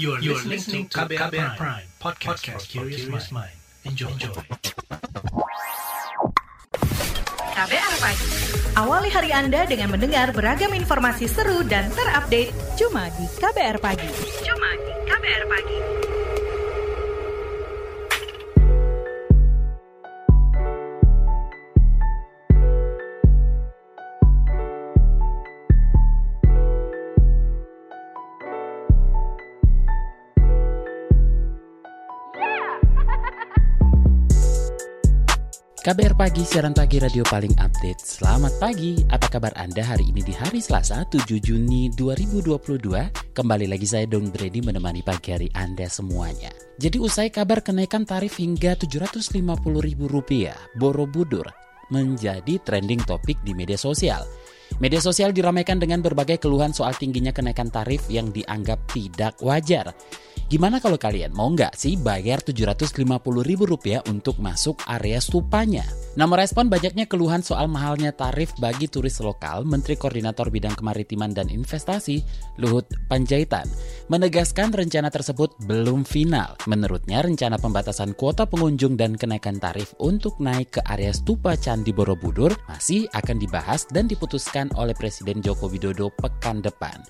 You are, you are listening to KBR, KBR Prime, podcast, podcast for curious mind. Enjoy. Enjoy. KBR Pagi. Awali hari Anda dengan mendengar beragam informasi seru dan terupdate cuma di KBR Pagi. Cuma di KBR Pagi. KBR Pagi, siaran pagi radio paling update. Selamat pagi, apa kabar Anda hari ini di hari Selasa 7 Juni 2022? Kembali lagi saya Don Brady menemani pagi hari Anda semuanya. Jadi usai kabar kenaikan tarif hingga Rp750.000, Borobudur menjadi trending topik di media sosial. Media sosial diramaikan dengan berbagai keluhan soal tingginya kenaikan tarif yang dianggap tidak wajar. Gimana kalau kalian mau nggak sih bayar Rp750.000 untuk masuk area stupanya? Nah merespon banyaknya keluhan soal mahalnya tarif bagi turis lokal, Menteri Koordinator Bidang Kemaritiman dan Investasi Luhut Panjaitan menegaskan rencana tersebut belum final. Menurutnya rencana pembatasan kuota pengunjung dan kenaikan tarif untuk naik ke area stupa Candi Borobudur masih akan dibahas dan diputuskan oleh Presiden Joko Widodo pekan depan.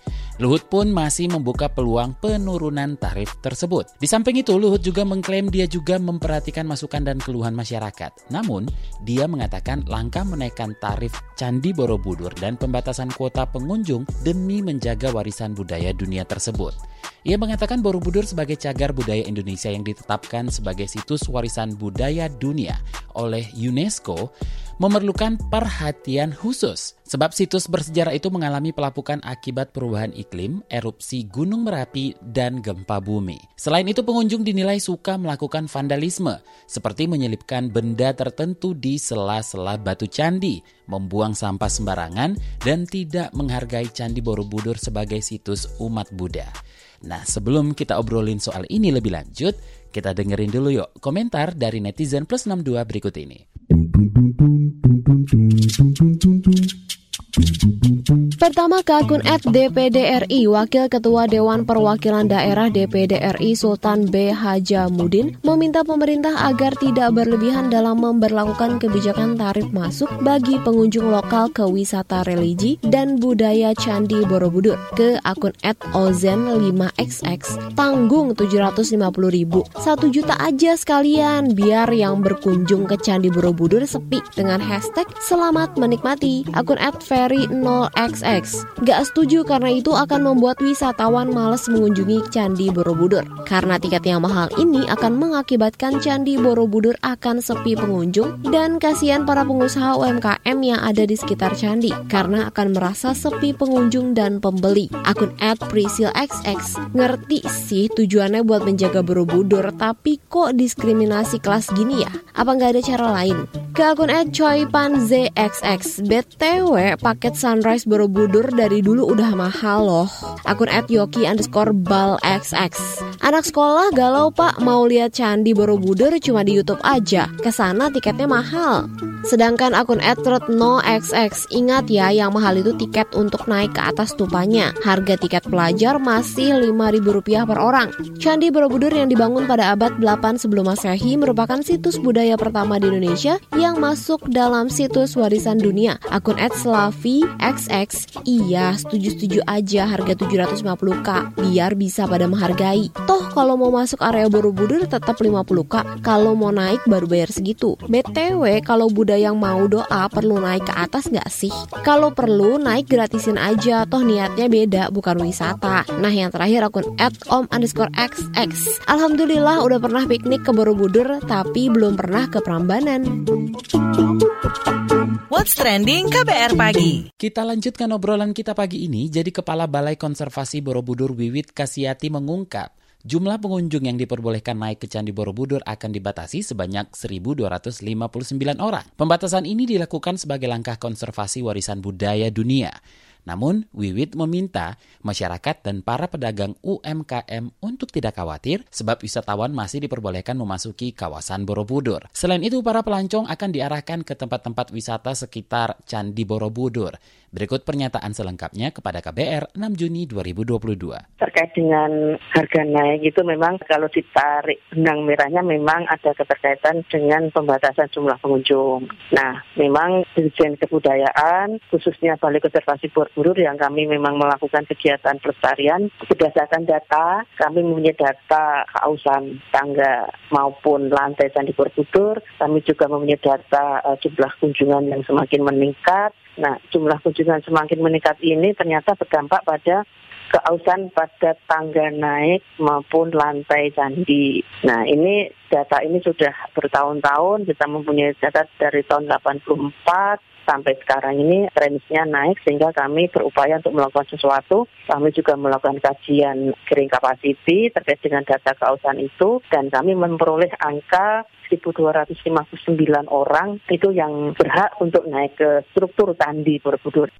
Luhut pun masih membuka peluang penurunan tarif tersebut. Di samping itu, Luhut juga mengklaim dia juga memperhatikan masukan dan keluhan masyarakat. Namun, dia mengatakan langkah menaikkan tarif Candi Borobudur dan pembatasan kuota pengunjung demi menjaga warisan budaya dunia tersebut. Ia mengatakan Borobudur sebagai cagar budaya Indonesia yang ditetapkan sebagai situs warisan budaya dunia oleh UNESCO memerlukan perhatian khusus. Sebab situs bersejarah itu mengalami pelapukan akibat perubahan iklim, erupsi gunung Merapi, dan gempa bumi. Selain itu pengunjung dinilai suka melakukan vandalisme, seperti menyelipkan benda tertentu di sela-sela batu candi, membuang sampah sembarangan, dan tidak menghargai Candi Borobudur sebagai situs umat Buddha. Nah, sebelum kita obrolin soal ini lebih lanjut, kita dengerin dulu yuk komentar dari netizen plus 62 berikut ini. Pertama ke akun DPDRI, Wakil Ketua Dewan Perwakilan Daerah DPDRI Sultan B. Hajamudin meminta pemerintah agar tidak berlebihan dalam memperlakukan kebijakan tarif masuk bagi pengunjung lokal ke wisata religi dan budaya Candi Borobudur. Ke akun at Ozen 5XX, tanggung 750 ribu, 1 juta aja sekalian biar yang berkunjung ke Candi Borobudur sepi dengan hashtag selamat menikmati. Akun Ferry 0XX X. Gak setuju karena itu akan membuat wisatawan males mengunjungi Candi Borobudur. Karena tiket yang mahal ini akan mengakibatkan Candi Borobudur akan sepi pengunjung dan kasihan para pengusaha UMKM yang ada di sekitar Candi karena akan merasa sepi pengunjung dan pembeli. Akun XX ngerti sih tujuannya buat menjaga Borobudur tapi kok diskriminasi kelas gini ya? Apa nggak ada cara lain? Ke akun ZXX BTW paket Sunrise Borobudur Borobudur dari dulu udah mahal loh. Akun @yoki underscore bal xx. Anak sekolah galau pak mau lihat candi Borobudur cuma di YouTube aja. Ke sana tiketnya mahal. Sedangkan akun @retnoxx ingat ya yang mahal itu tiket untuk naik ke atas tupanya. Harga tiket pelajar masih Rp5.000 per orang. Candi Borobudur yang dibangun pada abad 8 sebelum Masehi merupakan situs budaya pertama di Indonesia yang masuk dalam situs warisan dunia. Akun @slavi_xx iya setuju-setuju aja harga 750k biar bisa pada menghargai. Toh kalau mau masuk area Borobudur tetap 50k. Kalau mau naik baru bayar segitu. BTW kalau udah yang mau doa perlu naik ke atas nggak sih? Kalau perlu naik gratisin aja, toh niatnya beda bukan wisata. Nah yang terakhir akun @om underscore xx. Alhamdulillah udah pernah piknik ke Borobudur tapi belum pernah ke Prambanan. What's trending KBR pagi? Kita lanjutkan obrolan kita pagi ini. Jadi Kepala Balai Konservasi Borobudur Wiwit Kasiati mengungkap Jumlah pengunjung yang diperbolehkan naik ke Candi Borobudur akan dibatasi sebanyak 1.259 orang. Pembatasan ini dilakukan sebagai langkah konservasi warisan budaya dunia. Namun, Wiwit meminta masyarakat dan para pedagang UMKM untuk tidak khawatir sebab wisatawan masih diperbolehkan memasuki kawasan Borobudur. Selain itu, para pelancong akan diarahkan ke tempat-tempat wisata sekitar Candi Borobudur. Berikut pernyataan selengkapnya kepada KBR 6 Juni 2022. Terkait dengan harga naik itu memang kalau ditarik benang merahnya memang ada keterkaitan dengan pembatasan jumlah pengunjung. Nah, memang Dirjen Kebudayaan khususnya Balai Konservasi Borobudur yang kami memang melakukan kegiatan pelestarian berdasarkan data kami mempunyai data kausan tangga maupun lantai Candi Borobudur. Kami juga mempunyai data uh, jumlah kunjungan yang semakin meningkat. Nah, jumlah kunjungan semakin meningkat ini ternyata berdampak pada keausan pada tangga naik maupun lantai candi. Nah ini data ini sudah bertahun-tahun kita mempunyai data dari tahun 84 sampai sekarang ini trennya naik sehingga kami berupaya untuk melakukan sesuatu. Kami juga melakukan kajian kering capacity terkait dengan data keausan itu dan kami memperoleh angka 1.259 orang itu yang berhak untuk naik ke struktur candi Borobudur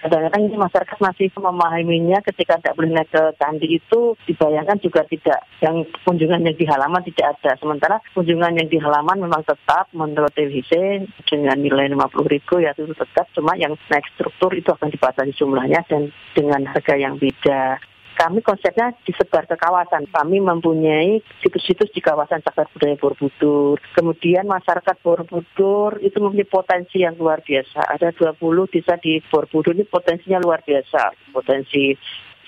kadang-kadang ini masyarakat masih memahaminya ketika tidak naik ke candi itu dibayangkan juga tidak. Yang kunjungan yang di halaman tidak ada. Sementara kunjungan yang di halaman memang tetap menurut TVC dengan nilai 50 ribu ya itu tetap. Cuma yang naik struktur itu akan dibatasi jumlahnya dan dengan harga yang beda kami konsepnya disebar ke kawasan. Kami mempunyai situs-situs di kawasan cagar budaya Borobudur. Kemudian masyarakat Borobudur itu mempunyai potensi yang luar biasa. Ada 20 desa di Borobudur ini potensinya luar biasa. Potensi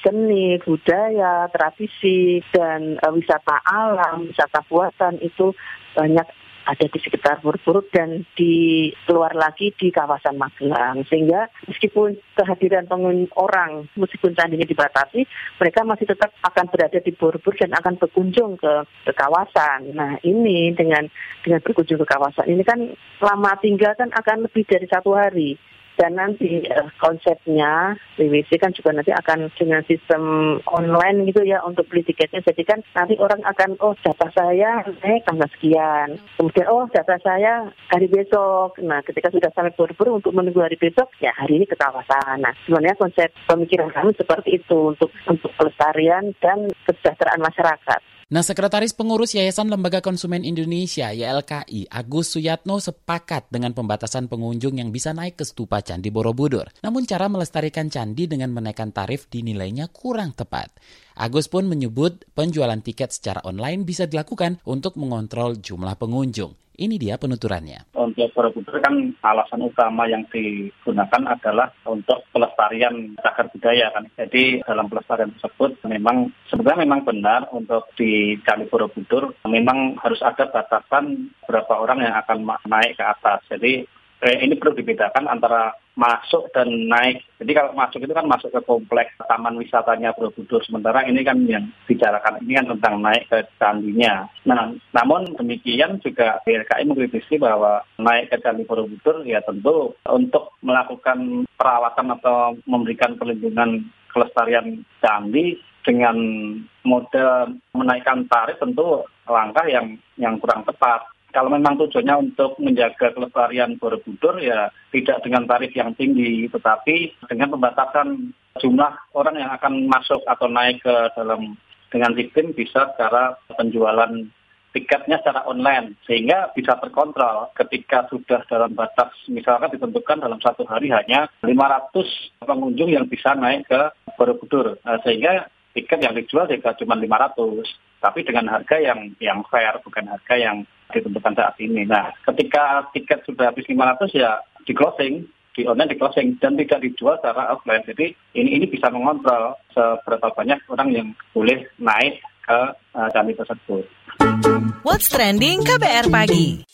seni, budaya, tradisi, dan uh, wisata alam, wisata buatan itu banyak ada di sekitar Borobudur dan di keluar lagi di kawasan Magelang sehingga meskipun kehadiran pengunjung orang meskipun candinya dibatasi mereka masih tetap akan berada di Borobudur dan akan berkunjung ke, ke kawasan. Nah ini dengan dengan berkunjung ke kawasan ini kan lama tinggal kan akan lebih dari satu hari dan nanti uh, konsepnya WWC kan juga nanti akan dengan sistem online gitu ya untuk beli tiketnya. Jadi kan nanti orang akan oh data saya naik tanggal sekian. Kemudian oh data saya hari besok. Nah ketika sudah sampai buru-buru untuk menunggu hari besok ya hari ini ke kawasan. Nah sebenarnya konsep pemikiran kami seperti itu untuk untuk pelestarian dan kesejahteraan masyarakat. Nah, Sekretaris Pengurus Yayasan Lembaga Konsumen Indonesia YLKI, Agus Suyatno sepakat dengan pembatasan pengunjung yang bisa naik ke stupa Candi Borobudur. Namun cara melestarikan candi dengan menaikkan tarif dinilainya kurang tepat. Agus pun menyebut penjualan tiket secara online bisa dilakukan untuk mengontrol jumlah pengunjung. Ini dia penuturannya. Untuk Borobudur kan alasan utama yang digunakan adalah untuk pelestarian cagar budaya kan. Jadi dalam pelestarian tersebut memang sebenarnya memang benar untuk di Candi Borobudur memang harus ada batasan berapa orang yang akan naik ke atas. Jadi eh, ini perlu dibedakan antara masuk dan naik. Jadi kalau masuk itu kan masuk ke kompleks taman wisatanya Borobudur. Sementara ini kan yang bicarakan ini kan tentang naik ke candinya. Nah, namun demikian juga YLKI mengkritisi bahwa naik ke candi Borobudur ya tentu untuk melakukan perawatan atau memberikan perlindungan kelestarian candi dengan model menaikkan tarif tentu langkah yang yang kurang tepat kalau memang tujuannya untuk menjaga kelestarian Borobudur ya tidak dengan tarif yang tinggi, tetapi dengan pembatasan jumlah orang yang akan masuk atau naik ke dalam dengan sistem bisa secara penjualan tiketnya secara online sehingga bisa terkontrol. Ketika sudah dalam batas misalkan ditentukan dalam satu hari hanya 500 pengunjung yang bisa naik ke Borobudur. Nah, sehingga tiket yang dijual juga cuma 500 tapi dengan harga yang yang fair bukan harga yang ditentukan saat ini. Nah, ketika tiket sudah habis 500 ya di closing, di online di closing dan tidak dijual secara offline. Jadi ini ini bisa mengontrol seberapa banyak orang yang boleh naik ke uh, candi tersebut. What's trending KBR pagi?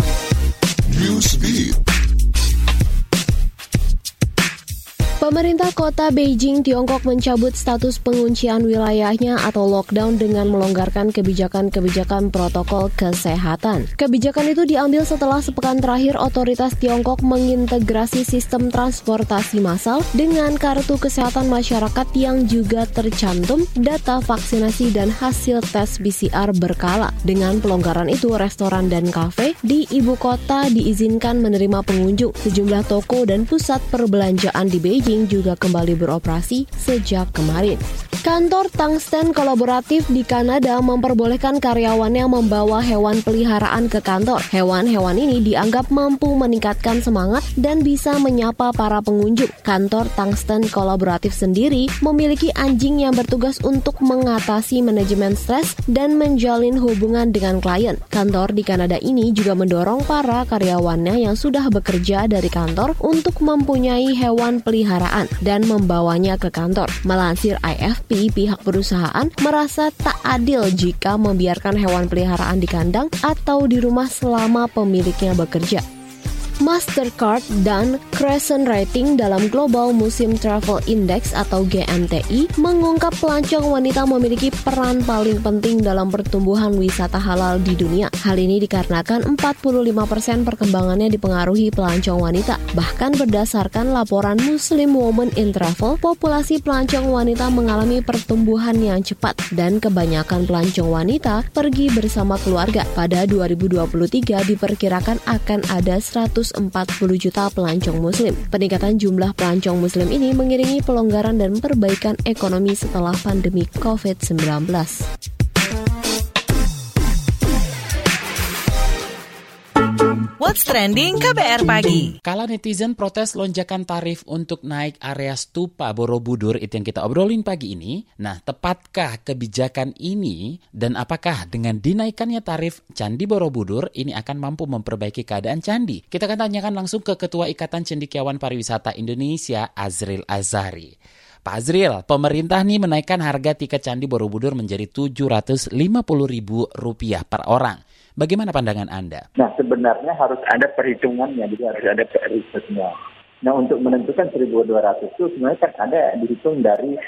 Pemerintah kota Beijing, Tiongkok mencabut status penguncian wilayahnya atau lockdown dengan melonggarkan kebijakan-kebijakan protokol kesehatan. Kebijakan itu diambil setelah sepekan terakhir otoritas Tiongkok mengintegrasi sistem transportasi massal dengan kartu kesehatan masyarakat yang juga tercantum data vaksinasi dan hasil tes PCR berkala. Dengan pelonggaran itu, restoran dan kafe di ibu kota diizinkan menerima pengunjung. Sejumlah toko dan pusat perbelanjaan di Beijing juga kembali beroperasi sejak kemarin. Kantor Tungsten Kolaboratif di Kanada memperbolehkan karyawannya membawa hewan peliharaan ke kantor. Hewan-hewan ini dianggap mampu meningkatkan semangat dan bisa menyapa para pengunjung. Kantor Tungsten Kolaboratif sendiri memiliki anjing yang bertugas untuk mengatasi manajemen stres dan menjalin hubungan dengan klien. Kantor di Kanada ini juga mendorong para karyawannya yang sudah bekerja dari kantor untuk mempunyai hewan peliharaan dan membawanya ke kantor. Melansir IFP, pihak perusahaan merasa tak adil jika membiarkan hewan peliharaan di kandang atau di rumah selama pemiliknya bekerja. Mastercard dan Crescent Rating dalam Global Musim Travel Index atau GMTI mengungkap pelancong wanita memiliki peran paling penting dalam pertumbuhan wisata halal di dunia. Hal ini dikarenakan 45% perkembangannya dipengaruhi pelancong wanita. Bahkan berdasarkan laporan Muslim Women in Travel, populasi pelancong wanita mengalami pertumbuhan yang cepat dan kebanyakan pelancong wanita pergi bersama keluarga. Pada 2023 diperkirakan akan ada 100 140 juta pelancong muslim. Peningkatan jumlah pelancong muslim ini mengiringi pelonggaran dan perbaikan ekonomi setelah pandemi COVID-19. What's Trending KBR Pagi. Kala netizen protes lonjakan tarif untuk naik area stupa Borobudur itu yang kita obrolin pagi ini. Nah, tepatkah kebijakan ini dan apakah dengan dinaikannya tarif Candi Borobudur ini akan mampu memperbaiki keadaan candi? Kita akan tanyakan langsung ke Ketua Ikatan Cendikiawan Pariwisata Indonesia Azril Azari. Pak Azril, pemerintah nih menaikkan harga tiket Candi Borobudur menjadi Rp750.000 per orang. Bagaimana pandangan Anda? Nah, sebenarnya harus ada perhitungannya, jadi harus ada risetnya. Nah, untuk menentukan 1.200 itu sebenarnya kan ada dihitung dari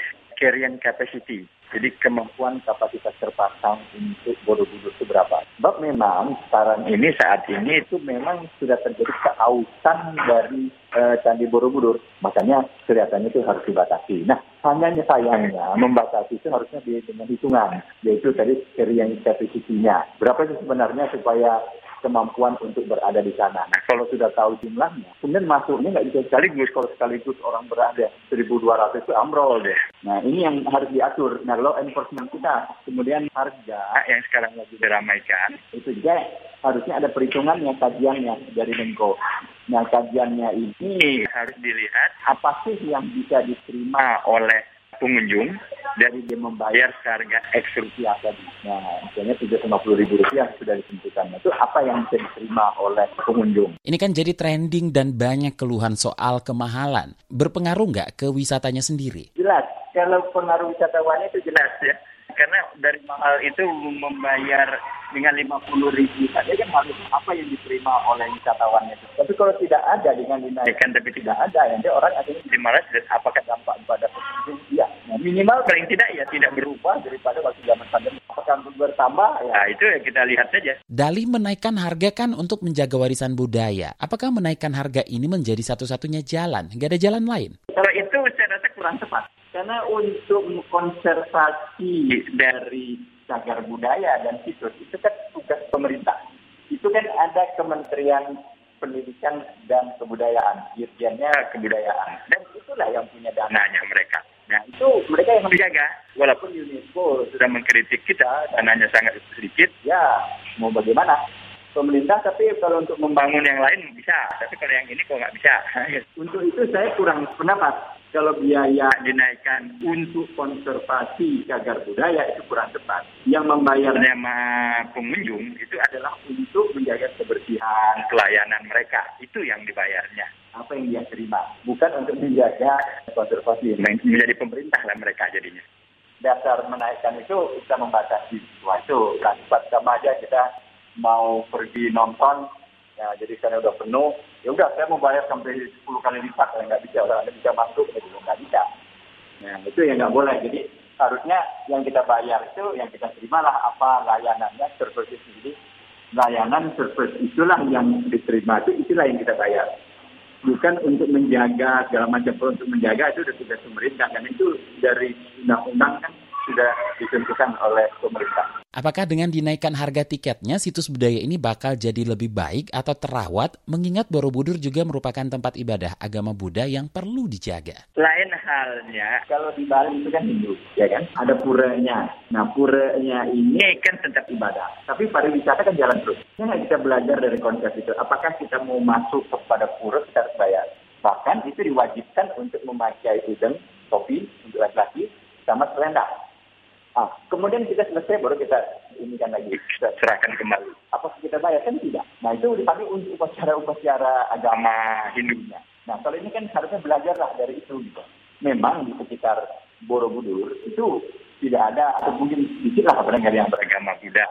carrying capacity. Jadi kemampuan kapasitas terpasang untuk Borobudur itu berapa. Sebab memang sekarang ini saat ini itu memang sudah terjadi kehausan dari uh, Candi Borobudur. Makanya kelihatannya itu harus dibatasi. Nah, hanya sayangnya membatasi itu harusnya dengan hitungan. Yaitu tadi carrying capacity-nya. Berapa sih sebenarnya supaya kemampuan untuk berada di sana. Nah, kalau sudah tahu jumlahnya, kemudian masuknya nggak bisa sekaligus. Kalau sekaligus orang berada 1.200 itu amrol deh. Nah, ini yang harus diatur. Nah, law enforcement kita, kemudian harga yang sekarang lagi diramaikan, itu juga harusnya ada perhitungannya, kajiannya dari Menko. Nah, kajiannya ini harus dilihat apa sih yang bisa diterima oleh pengunjung dari dia membayar seharga X rupiah tadi. Nah, misalnya puluh ribu rupiah sudah ditentukan. Itu apa yang bisa diterima oleh pengunjung? Ini kan jadi trending dan banyak keluhan soal kemahalan. Berpengaruh nggak ke wisatanya sendiri? Jelas. Kalau pengaruh wisatawannya itu jelas ya. Karena dari mahal itu membayar dengan lima puluh ribu saja kan harus apa yang diterima oleh wisatawannya itu. Tapi kalau tidak ada dengan dinaikkan tapi tidak ada, nanti orang akhirnya dan apakah dampak pada pengunjung? Nah, minimal paling tidak ya tidak berubah daripada waktu zaman pandemi. Apakah bertambah? Ya itu ya kita lihat saja. Dalih menaikkan harga kan untuk menjaga warisan budaya. Apakah menaikkan harga ini menjadi satu-satunya jalan? Nggak ada jalan lain? Kalau itu saya rasa kurang tepat. Karena untuk konservasi dari cagar budaya dan situs itu kan tugas pemerintah. Itu kan ada Kementerian Pendidikan dan Kebudayaan, dirjennya kebudayaan. Dan itulah yang punya dananya mereka. Nah itu mereka yang menjaga. Walaupun UNESCO sudah mengkritik kita, dananya sangat sedikit, ya mau bagaimana? Pemerintah tapi kalau untuk membangun yang lain bisa, tapi kalau yang ini kok nggak bisa. untuk itu saya kurang pendapat kalau biaya dinaikkan untuk konservasi cagar budaya itu kurang tepat. Yang membayarnya sama pengunjung itu adalah untuk menjaga kebersihan pelayanan mereka. Itu yang dibayarnya. Apa yang dia terima. Bukan untuk menjaga konservasi. Menjadi pemerintah lah mereka jadinya. Dasar menaikkan itu kita membatasi sesuatu. Nah, sama aja kita mau pergi nonton Ya, jadi karena udah penuh, ya udah saya mau bayar sampai 10 kali lipat, ya nggak bisa, orang bisa masuk, ya nggak bisa. Nah, itu yang nggak boleh. Jadi harusnya yang kita bayar itu, yang kita terimalah apa layanannya, service sendiri. Layanan service itulah yang diterima, itu itulah yang kita bayar. Bukan untuk menjaga segala macam, untuk menjaga itu sudah tugas pemerintah, karena itu dari undang-undang kan sudah ditentukan oleh pemerintah. Apakah dengan dinaikkan harga tiketnya situs budaya ini bakal jadi lebih baik atau terawat mengingat Borobudur juga merupakan tempat ibadah agama Buddha yang perlu dijaga? Lain halnya kalau di Bali itu kan Hindu, ya kan? Ada puranya. Nah, puranya ini kan tempat ibadah. Tapi pariwisata kan jalan terus. Kita kita belajar dari konsep itu. Apakah kita mau masuk kepada pura kita harus bayar. Bahkan itu diwajibkan untuk memakai udeng, topi untuk laki-laki, sama selendang Ah, kemudian kita selesai baru kita ini lagi kita serahkan kembali. Apa kita bayar kan tidak. Nah itu dipakai untuk upacara-upacara agama Hindunya. Nah kalau ini kan harusnya belajarlah dari itu gitu. Memang di sekitar Borobudur itu tidak ada atau mungkin sedikit lah barangkali yang beragama Buddha.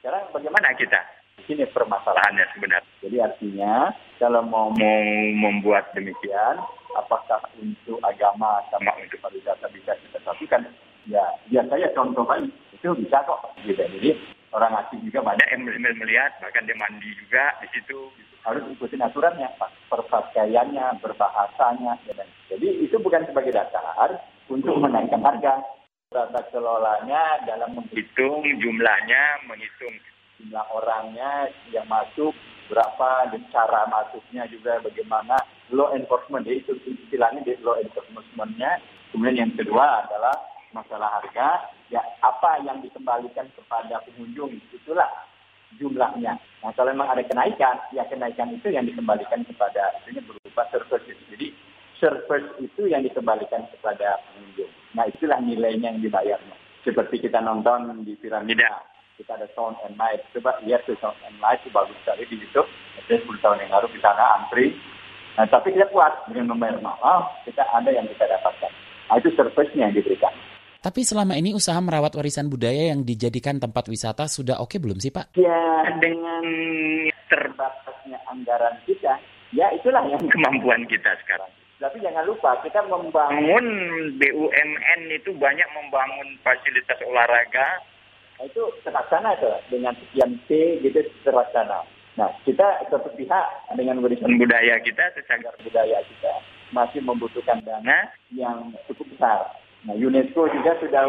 Sekarang bagaimana kita? Ini permasalahannya sebenarnya. Jadi artinya kalau mau, mau membuat demikian, apakah untuk agama sama untuk pariwisata bisa kita lakukan? Ya biar saya contoh aja itu bisa kok. Gitu jadi orang asing juga banyak yang melihat bahkan dia mandi juga di situ. Harus ikutin aturannya perpakaiannya berbahasanya ya jadi itu bukan sebagai dasar untuk menaikkan harga. Tata kelolanya dalam menghitung jumlahnya menghitung jumlah orangnya yang masuk berapa dan cara masuknya juga bagaimana. Law enforcement itu istilahnya di law enforcementnya. Kemudian yang kedua adalah masalah harga, ya apa yang dikembalikan kepada pengunjung itulah jumlahnya. Nah kalau memang ada kenaikan, ya kenaikan itu yang dikembalikan kepada ini berupa service. Jadi service itu yang dikembalikan kepada pengunjung. Nah itulah nilainya yang dibayarnya. Seperti kita nonton di piramida, kita ada sound and light. Coba lihat tuh sound and light itu bagus sekali di YouTube. Ada 10 tahun yang lalu di sana antri. Nah tapi kita puas dengan membayar mahal, kita ada yang kita dapatkan. Nah itu service-nya yang diberikan. Tapi selama ini usaha merawat warisan budaya yang dijadikan tempat wisata sudah oke belum sih Pak? Ya dengan terbatasnya anggaran kita, ya itulah yang kemampuan kita sekarang. Tapi jangan lupa kita membangun BUMN itu banyak membangun fasilitas olahraga. Nah, itu terlaksana itu dengan sekian T gitu terlaksana. Nah kita satu pihak dengan warisan budaya kita, secagar budaya kita masih membutuhkan dana yang cukup besar Nah, UNESCO juga sudah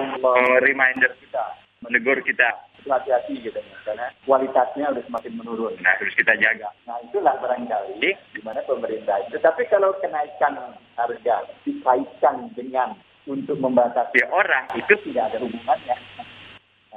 reminder kita, menegur kita hati-hati gitu karena kualitasnya sudah semakin menurun. Nah, harus kita jaga. Nah, itulah barangkali di mana pemerintah itu. Tapi kalau kenaikan harga dikaitkan dengan untuk membatasi orang, itu tidak ada hubungannya.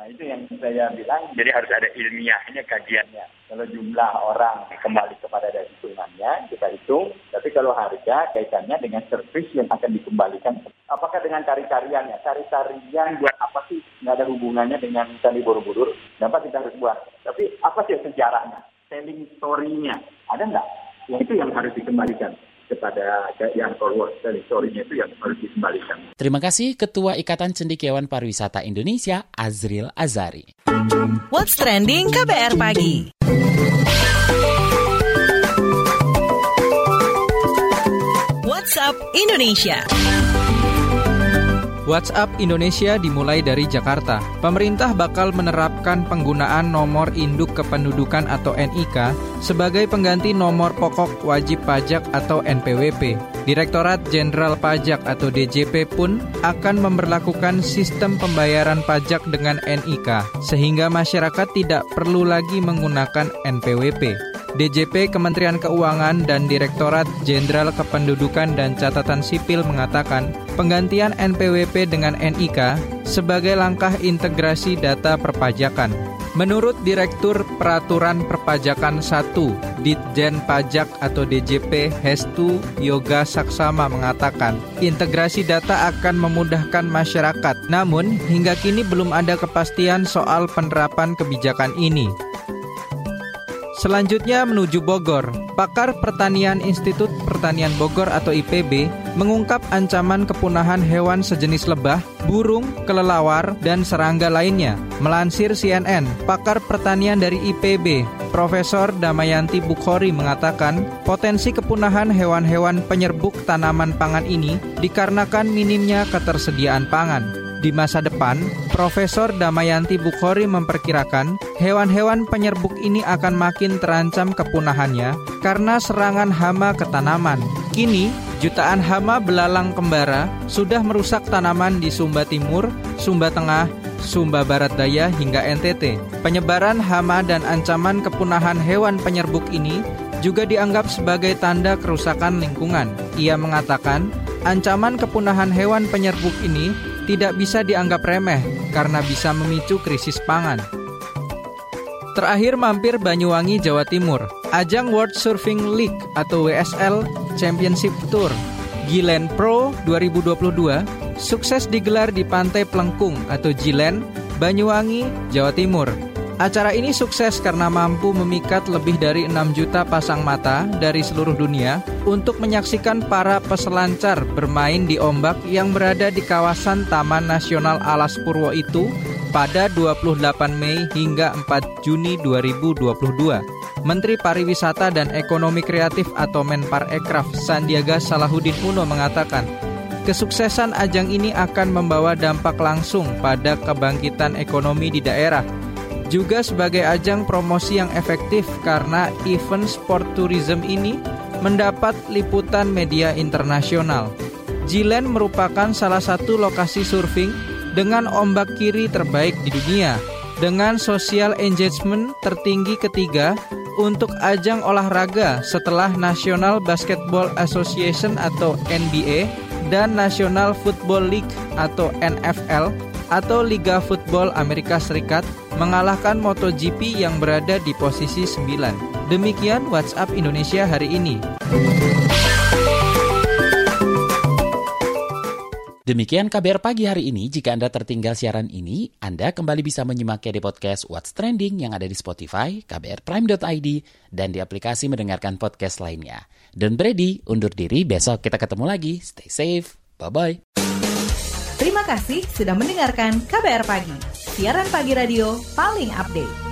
Nah, itu yang saya bilang. Jadi harus ada ilmiahnya, kajiannya. Kalau jumlah orang kembali kepada dari hitungannya, kita hitung. Tapi kalau harga kaitannya dengan servis yang akan dikembalikan. Apakah dengan tari-tariannya? Tari-tarian buat apa sih? Nggak ada hubungannya dengan Candi Borobudur. Dapat kita harus buat. Tapi apa sih sejarahnya? Telling story-nya. Ada nggak? Ya, itu yang harus dikembalikan kepada yang forward dari story-nya itu yang harus dikembalikan. Terima kasih Ketua Ikatan Cendekiawan Pariwisata Indonesia, Azril Azari. What's Trending KBR Pagi WhatsApp Indonesia WhatsApp Indonesia dimulai dari Jakarta. Pemerintah bakal menerapkan penggunaan nomor induk kependudukan atau NIK sebagai pengganti nomor pokok wajib pajak atau NPWP. Direktorat Jenderal Pajak atau DJP pun akan memperlakukan sistem pembayaran pajak dengan NIK sehingga masyarakat tidak perlu lagi menggunakan NPWP. DJP Kementerian Keuangan dan Direktorat Jenderal Kependudukan dan Catatan Sipil mengatakan penggantian NPWP dengan NIK sebagai langkah integrasi data perpajakan. Menurut Direktur Peraturan Perpajakan 1, Ditjen Pajak atau DJP Hestu Yoga Saksama mengatakan, integrasi data akan memudahkan masyarakat. Namun, hingga kini belum ada kepastian soal penerapan kebijakan ini. Selanjutnya menuju Bogor. Pakar Pertanian Institut Pertanian Bogor atau IPB mengungkap ancaman kepunahan hewan sejenis lebah, burung, kelelawar, dan serangga lainnya. Melansir CNN, pakar pertanian dari IPB, Profesor Damayanti Bukhori mengatakan potensi kepunahan hewan-hewan penyerbuk tanaman pangan ini dikarenakan minimnya ketersediaan pangan. Di masa depan, Profesor Damayanti Bukhori memperkirakan hewan-hewan penyerbuk ini akan makin terancam kepunahannya karena serangan hama ke tanaman. Kini, jutaan hama belalang kembara sudah merusak tanaman di Sumba Timur, Sumba Tengah, Sumba Barat Daya hingga NTT. Penyebaran hama dan ancaman kepunahan hewan penyerbuk ini juga dianggap sebagai tanda kerusakan lingkungan. Ia mengatakan, ancaman kepunahan hewan penyerbuk ini tidak bisa dianggap remeh karena bisa memicu krisis pangan. Terakhir mampir Banyuwangi, Jawa Timur. Ajang World Surfing League atau WSL Championship Tour Gilen Pro 2022 sukses digelar di Pantai Plengkung atau Jilen, Banyuwangi, Jawa Timur. Acara ini sukses karena mampu memikat lebih dari 6 juta pasang mata dari seluruh dunia untuk menyaksikan para peselancar bermain di ombak yang berada di kawasan Taman Nasional Alas Purwo itu pada 28 Mei hingga 4 Juni 2022. Menteri Pariwisata dan Ekonomi Kreatif atau Menparekraf Sandiaga Salahuddin Uno mengatakan, kesuksesan ajang ini akan membawa dampak langsung pada kebangkitan ekonomi di daerah. Juga sebagai ajang promosi yang efektif karena event sport tourism ini mendapat liputan media internasional. Jilen merupakan salah satu lokasi surfing dengan ombak kiri terbaik di dunia, dengan social engagement tertinggi ketiga untuk ajang olahraga setelah National Basketball Association atau NBA dan National Football League atau NFL atau Liga Football Amerika Serikat mengalahkan MotoGP yang berada di posisi 9. Demikian WhatsApp Indonesia hari ini. Demikian KBR pagi hari ini. Jika Anda tertinggal siaran ini, Anda kembali bisa menyimaknya di podcast What's Trending yang ada di Spotify, kbrprime.id, dan di aplikasi mendengarkan podcast lainnya. Dan Brady, undur diri, besok kita ketemu lagi. Stay safe, bye-bye. Terima kasih sudah mendengarkan KBR Pagi, siaran pagi radio paling update.